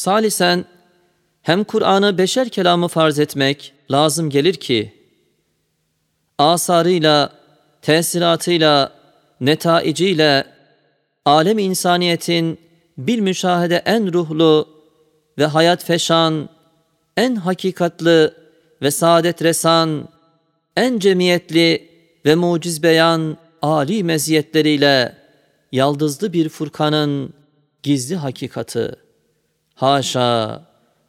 Salisen, hem Kur'an'ı beşer kelamı farz etmek lazım gelir ki, asarıyla, tesiratıyla, netaiciyle, alem insaniyetin bir müşahede en ruhlu ve hayat feşan, en hakikatlı ve saadet resan, en cemiyetli ve muciz beyan âli meziyetleriyle yaldızlı bir Furkan'ın gizli hakikati. Haşa,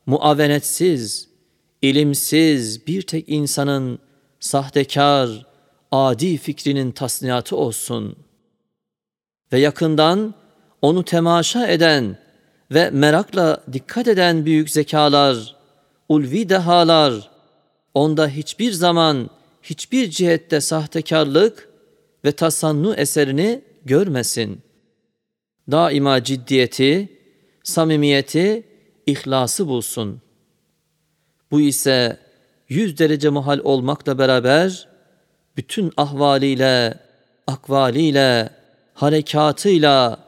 muavenetsiz, ilimsiz bir tek insanın sahtekar, adi fikrinin tasniyatı olsun. Ve yakından onu temaşa eden ve merakla dikkat eden büyük zekalar, ulvi dehalar, onda hiçbir zaman hiçbir cihette sahtekarlık ve tasannu eserini görmesin. Daima ciddiyeti, samimiyeti, ihlası bulsun. Bu ise yüz derece muhal olmakla beraber bütün ahvaliyle, akvaliyle, harekatıyla,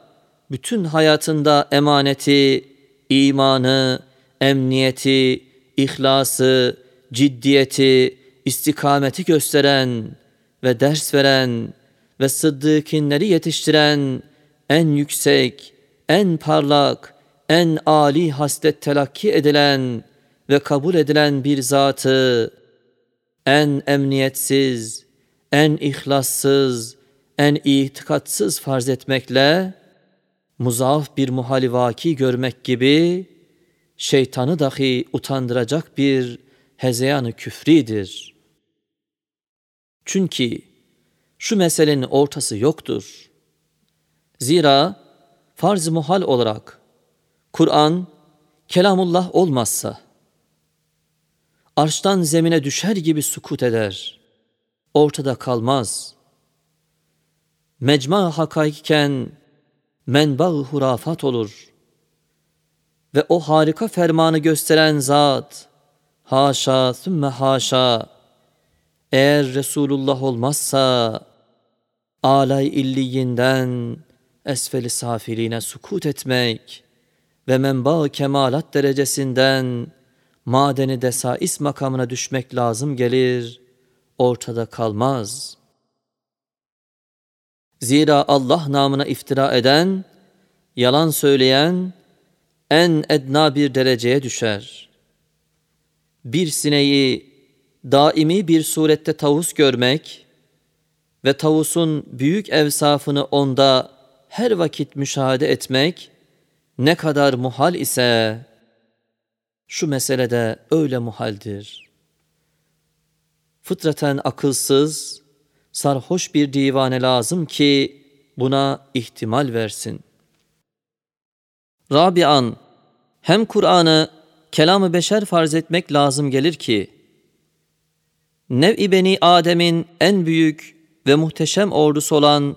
bütün hayatında emaneti, imanı, emniyeti, ihlası, ciddiyeti, istikameti gösteren ve ders veren ve sıddıkinleri yetiştiren en yüksek, en parlak, en âli haslet telakki edilen ve kabul edilen bir zatı, en emniyetsiz, en ihlassız, en itikatsız farz etmekle, muzaaf bir muhalivaki görmek gibi, şeytanı dahi utandıracak bir hezeyanı küfridir. Çünkü şu meselenin ortası yoktur. Zira farz muhal olarak Kur'an kelamullah olmazsa arştan zemine düşer gibi sukut eder. Ortada kalmaz. Mecma hakaikken menba hurafat olur. Ve o harika fermanı gösteren zat, haşa sümme haşa, eğer Resulullah olmazsa, alay illiyinden esfeli safiline sukut etmek ve menba kemalat derecesinden madeni desais makamına düşmek lazım gelir, ortada kalmaz. Zira Allah namına iftira eden, yalan söyleyen, en edna bir dereceye düşer. Bir sineği daimi bir surette tavus görmek ve tavusun büyük evsafını onda her vakit müşahede etmek ne kadar muhal ise şu meselede öyle muhaldir. Fıtraten akılsız, sarhoş bir divane lazım ki buna ihtimal versin. Rabian, hem Kur'an'ı kelamı beşer farz etmek lazım gelir ki, nev-i beni Adem'in en büyük ve muhteşem ordusu olan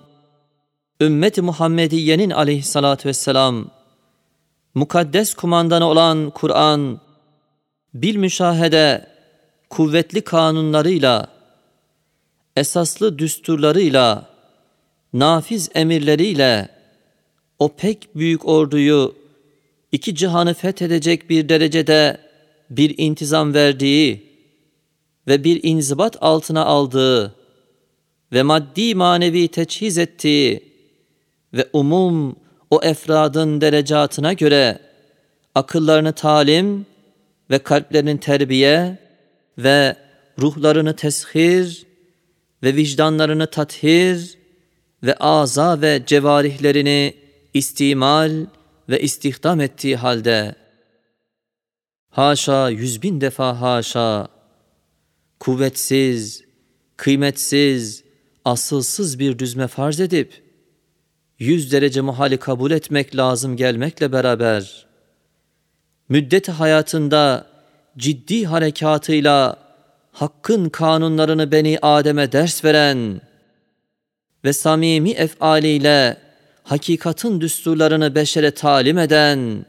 ümmeti Muhammediye'nin aleyhissalatü vesselam, mukaddes kumandanı olan Kur'an, bil müşahede, kuvvetli kanunlarıyla, esaslı düsturlarıyla, nafiz emirleriyle, o pek büyük orduyu iki cihanı fethedecek bir derecede bir intizam verdiği, ve bir inzibat altına aldığı ve maddi manevi teçhiz ettiği ve umum o efradın derecatına göre akıllarını talim ve kalplerinin terbiye ve ruhlarını teshir ve vicdanlarını tathir ve aza ve cevarihlerini istimal ve istihdam ettiği halde haşa yüz bin defa haşa kuvvetsiz, kıymetsiz, asılsız bir düzme farz edip, yüz derece muhali kabul etmek lazım gelmekle beraber, müddet hayatında ciddi harekatıyla hakkın kanunlarını Beni Adem'e ders veren ve samimi efaliyle hakikatın düsturlarını beşere talim eden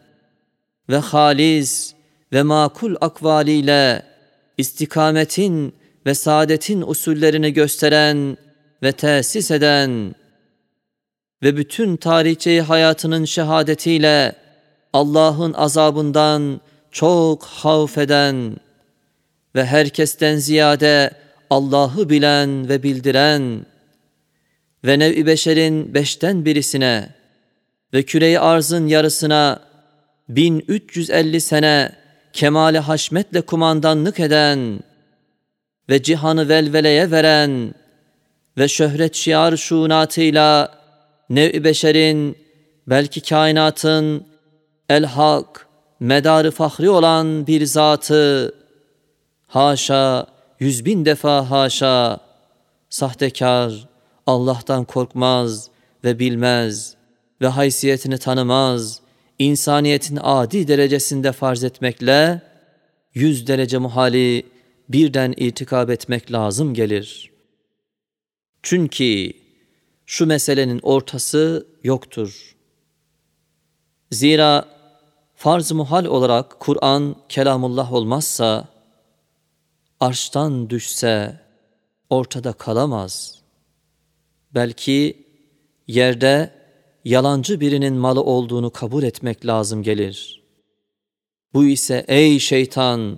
ve halis ve makul akvaliyle istikametin ve saadetin usullerini gösteren ve tesis eden ve bütün tarihçeyi hayatının şehadetiyle Allah'ın azabından çok havf eden ve herkesten ziyade Allah'ı bilen ve bildiren ve nev-i beşerin beşten birisine ve küreyi arzın yarısına 1350 sene kemale haşmetle kumandanlık eden ve cihanı velveleye veren ve şöhret şiar şunatıyla nev-i beşerin belki kainatın el-hak medarı fahri olan bir zatı haşa yüz bin defa haşa sahtekar Allah'tan korkmaz ve bilmez ve haysiyetini tanımaz, insaniyetin adi derecesinde farz etmekle, yüz derece muhali birden itikab etmek lazım gelir. Çünkü şu meselenin ortası yoktur. Zira farz muhal olarak Kur'an kelamullah olmazsa, arştan düşse ortada kalamaz. Belki yerde yalancı birinin malı olduğunu kabul etmek lazım gelir. Bu ise ey şeytan,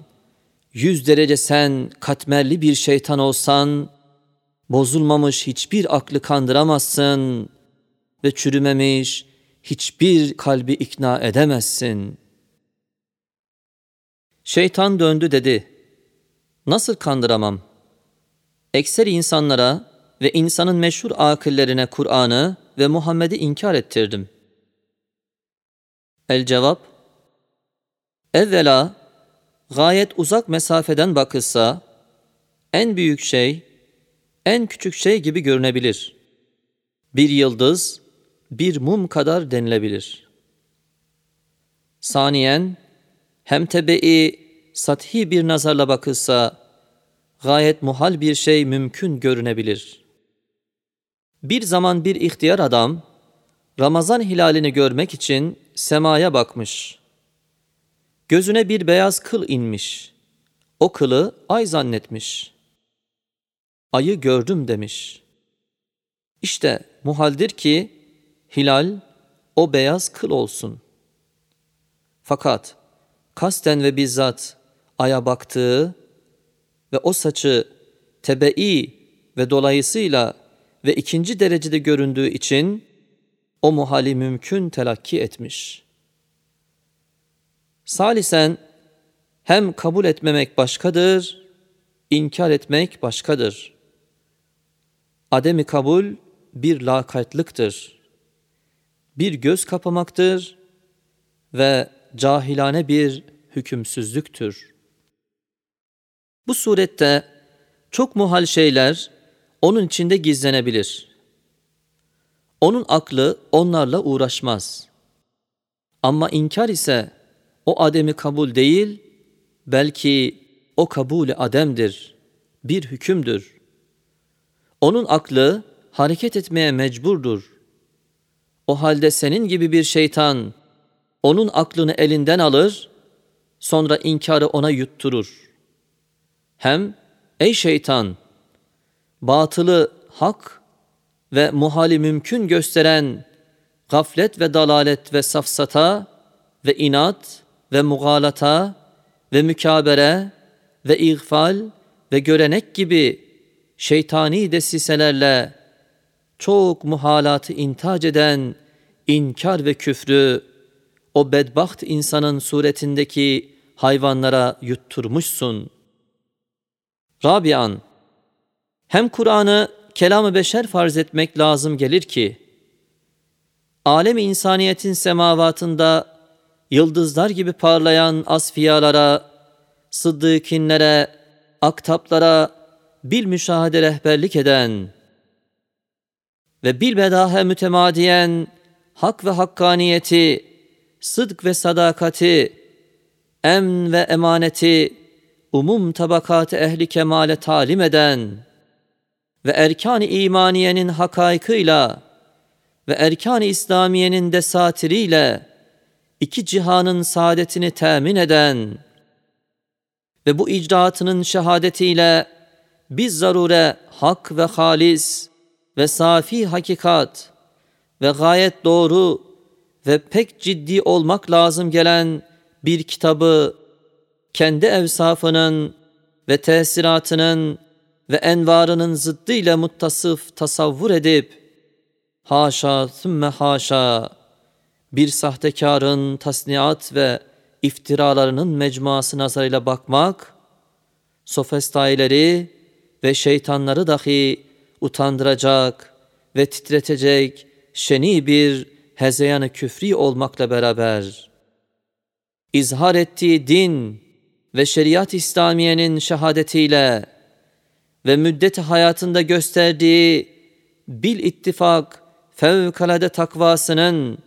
yüz derece sen katmerli bir şeytan olsan, bozulmamış hiçbir aklı kandıramazsın ve çürümemiş hiçbir kalbi ikna edemezsin. Şeytan döndü dedi, nasıl kandıramam? Ekser insanlara ve insanın meşhur akıllerine Kur'an'ı ve Muhammed'i inkar ettirdim. El cevap, evvela gayet uzak mesafeden bakılsa, en büyük şey, en küçük şey gibi görünebilir. Bir yıldız, bir mum kadar denilebilir. Saniyen, hem tebe'i sathi bir nazarla bakılsa, gayet muhal bir şey mümkün görünebilir. Bir zaman bir ihtiyar adam, Ramazan hilalini görmek için semaya bakmış. Gözüne bir beyaz kıl inmiş. O kılı ay zannetmiş. Ayı gördüm demiş. İşte muhaldir ki hilal o beyaz kıl olsun. Fakat kasten ve bizzat aya baktığı ve o saçı tebe'i ve dolayısıyla ve ikinci derecede göründüğü için o muhali mümkün telakki etmiş. Salisen hem kabul etmemek başkadır, inkar etmek başkadır. Ademi kabul bir lakaytlıktır. Bir göz kapamaktır ve cahilane bir hükümsüzlüktür. Bu surette çok muhal şeyler onun içinde gizlenebilir. Onun aklı onlarla uğraşmaz. Ama inkar ise o ademi kabul değil, belki o kabulü ademdir, bir hükümdür. Onun aklı hareket etmeye mecburdur. O halde senin gibi bir şeytan onun aklını elinden alır, sonra inkarı ona yutturur. Hem ey şeytan batılı hak ve muhali mümkün gösteren gaflet ve dalalet ve safsata ve inat ve mugalata ve mükabere ve iğfal ve görenek gibi şeytani desiselerle çok muhalatı intac eden inkar ve küfrü o bedbaht insanın suretindeki hayvanlara yutturmuşsun. Rabian hem Kur'an'ı kelamı beşer farz etmek lazım gelir ki, alem insaniyetin semavatında yıldızlar gibi parlayan asfiyalara, sıddıkinlere, aktaplara bil müşahede rehberlik eden ve bilbedahe mütemadiyen hak ve hakkaniyeti, sıdk ve sadakati, emn ve emaneti, umum tabakat ehli kemale talim eden.'' ve erkan-ı imaniyenin hakaykıyla ve erkan-ı İslamiyenin desatiriyle iki cihanın saadetini temin eden ve bu icraatının şehadetiyle biz zarure hak ve halis ve safi hakikat ve gayet doğru ve pek ciddi olmak lazım gelen bir kitabı kendi evsafının ve tesiratının ve envarının zıddıyla muttasıf tasavvur edip haşa sümme haşa bir sahtekarın tasniat ve iftiralarının mecmuası nazarıyla bakmak, sofistaileri ve şeytanları dahi utandıracak ve titretecek şeni bir hezeyanı küfri olmakla beraber, izhar ettiği din ve şeriat İslamiye'nin şehadetiyle ve müddet hayatında gösterdiği bil ittifak fevkalade takvasının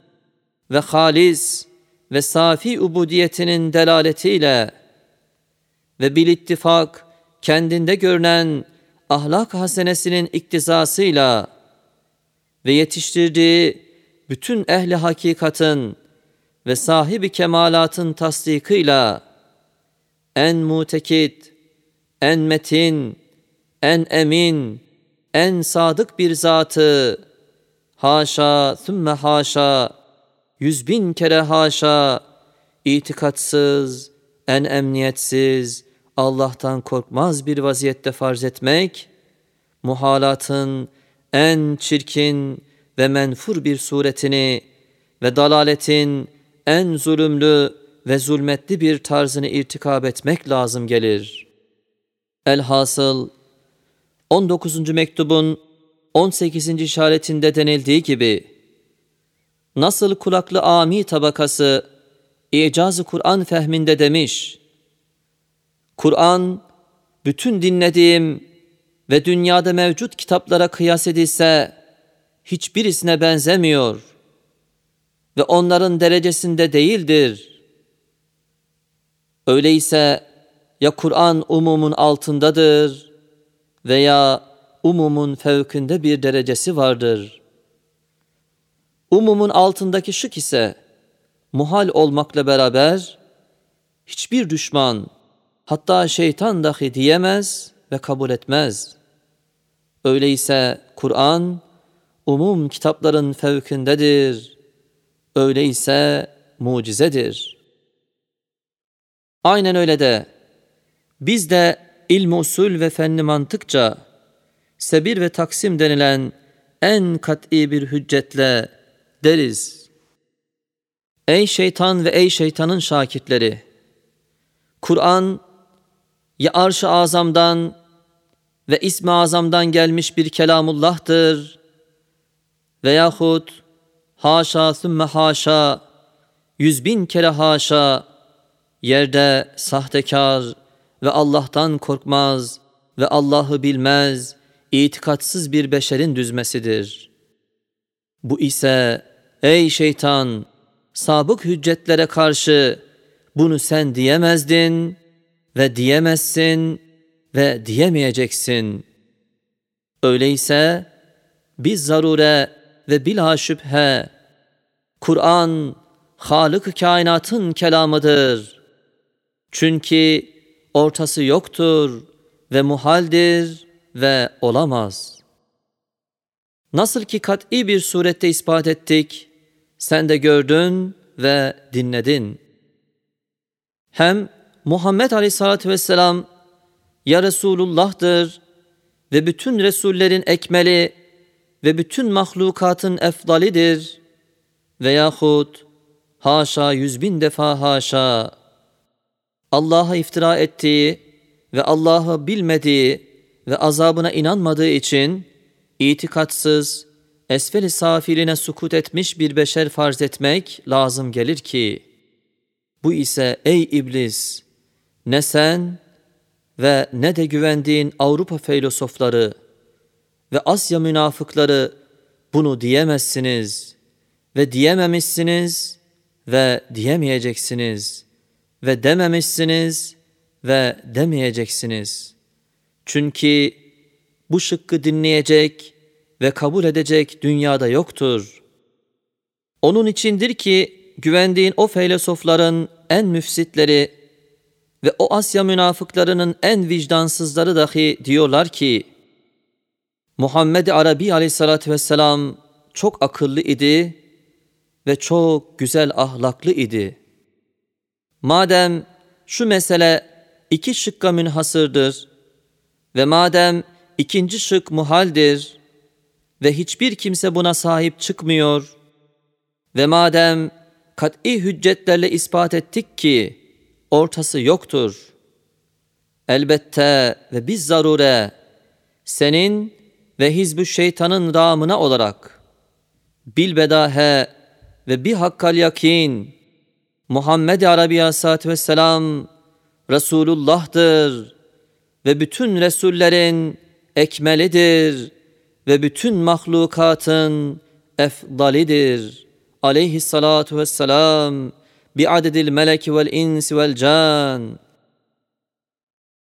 ve halis ve safi ubudiyetinin delaletiyle ve bil ittifak kendinde görünen ahlak hasenesinin iktizasıyla ve yetiştirdiği bütün ehli hakikatın ve sahibi kemalatın tasdikıyla en mutekit, en metin, en emin, en sadık bir zatı, haşa, sümme haşa, yüz bin kere haşa, itikatsız, en emniyetsiz, Allah'tan korkmaz bir vaziyette farz etmek, muhalatın en çirkin ve menfur bir suretini ve dalaletin en zulümlü ve zulmetli bir tarzını irtikab etmek lazım gelir. Elhasıl 19. mektubun 18. işaretinde denildiği gibi nasıl kulaklı ami tabakası icazı Kur'an fehminde demiş. Kur'an bütün dinlediğim ve dünyada mevcut kitaplara kıyas edilse hiçbirisine benzemiyor ve onların derecesinde değildir. Öyleyse ya Kur'an umumun altındadır veya umumun fevkinde bir derecesi vardır. Umumun altındaki şık ise muhal olmakla beraber hiçbir düşman hatta şeytan dahi diyemez ve kabul etmez. Öyleyse Kur'an umum kitapların fevkindedir. Öyleyse mucizedir. Aynen öyle de biz de ilm usul ve fenni mantıkça sebir ve taksim denilen en kat'i bir hüccetle deriz. Ey şeytan ve ey şeytanın şakirtleri! Kur'an ya arş-ı azamdan ve ismi azamdan gelmiş bir kelamullah'tır veyahut haşa sümme haşa yüz bin kere haşa yerde sahtekar ve Allah'tan korkmaz ve Allah'ı bilmez, itikatsız bir beşerin düzmesidir. Bu ise ey şeytan sabık hüccetlere karşı bunu sen diyemezdin ve diyemezsin ve diyemeyeceksin. Öyleyse biz zarure ve bila şüphe Kur'an Halık kainatın kelamıdır. Çünkü ortası yoktur ve muhaldir ve olamaz. Nasıl ki kat'i bir surette ispat ettik, sen de gördün ve dinledin. Hem Muhammed Aleyhisselatü Vesselam ya Resulullah'tır ve bütün Resullerin ekmeli ve bütün mahlukatın efdalidir veyahut haşa yüz bin defa haşa. Allah'a iftira ettiği ve Allah'ı bilmediği ve azabına inanmadığı için itikatsız, esfeli safiline sukut etmiş bir beşer farz etmek lazım gelir ki, bu ise ey iblis, ne sen ve ne de güvendiğin Avrupa filozofları ve Asya münafıkları bunu diyemezsiniz ve diyememişsiniz ve diyemeyeceksiniz ve dememişsiniz ve demeyeceksiniz. Çünkü bu şıkkı dinleyecek ve kabul edecek dünyada yoktur. Onun içindir ki güvendiğin o filozofların en müfsitleri ve o Asya münafıklarının en vicdansızları dahi diyorlar ki, Muhammed Arabi aleyhissalatü vesselam çok akıllı idi ve çok güzel ahlaklı idi. Madem şu mesele iki şıkka münhasırdır ve madem ikinci şık muhaldir ve hiçbir kimse buna sahip çıkmıyor ve madem kat'i hüccetlerle ispat ettik ki ortası yoktur. Elbette ve biz zarure senin ve hizbü şeytanın ramına olarak bilbedahe ve bir hakkal yakin Muhammed Arabi Aleyhisselatü Vesselam Resulullah'tır ve bütün Resullerin ekmelidir ve bütün mahlukatın efdalidir. Aleyhissalatu vesselam بعدد الملك والإنس والجان.